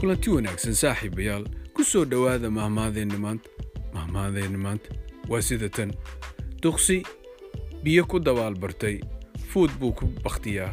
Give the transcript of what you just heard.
kulanti wanaagsan saaxiibayaal ku soo dhowaada mahmaadeenna maanta. Mahmaadeenna maanta waa sida tan. Duqsi biyo ku dabaalbartay fuud buu ku bakhtiyaa.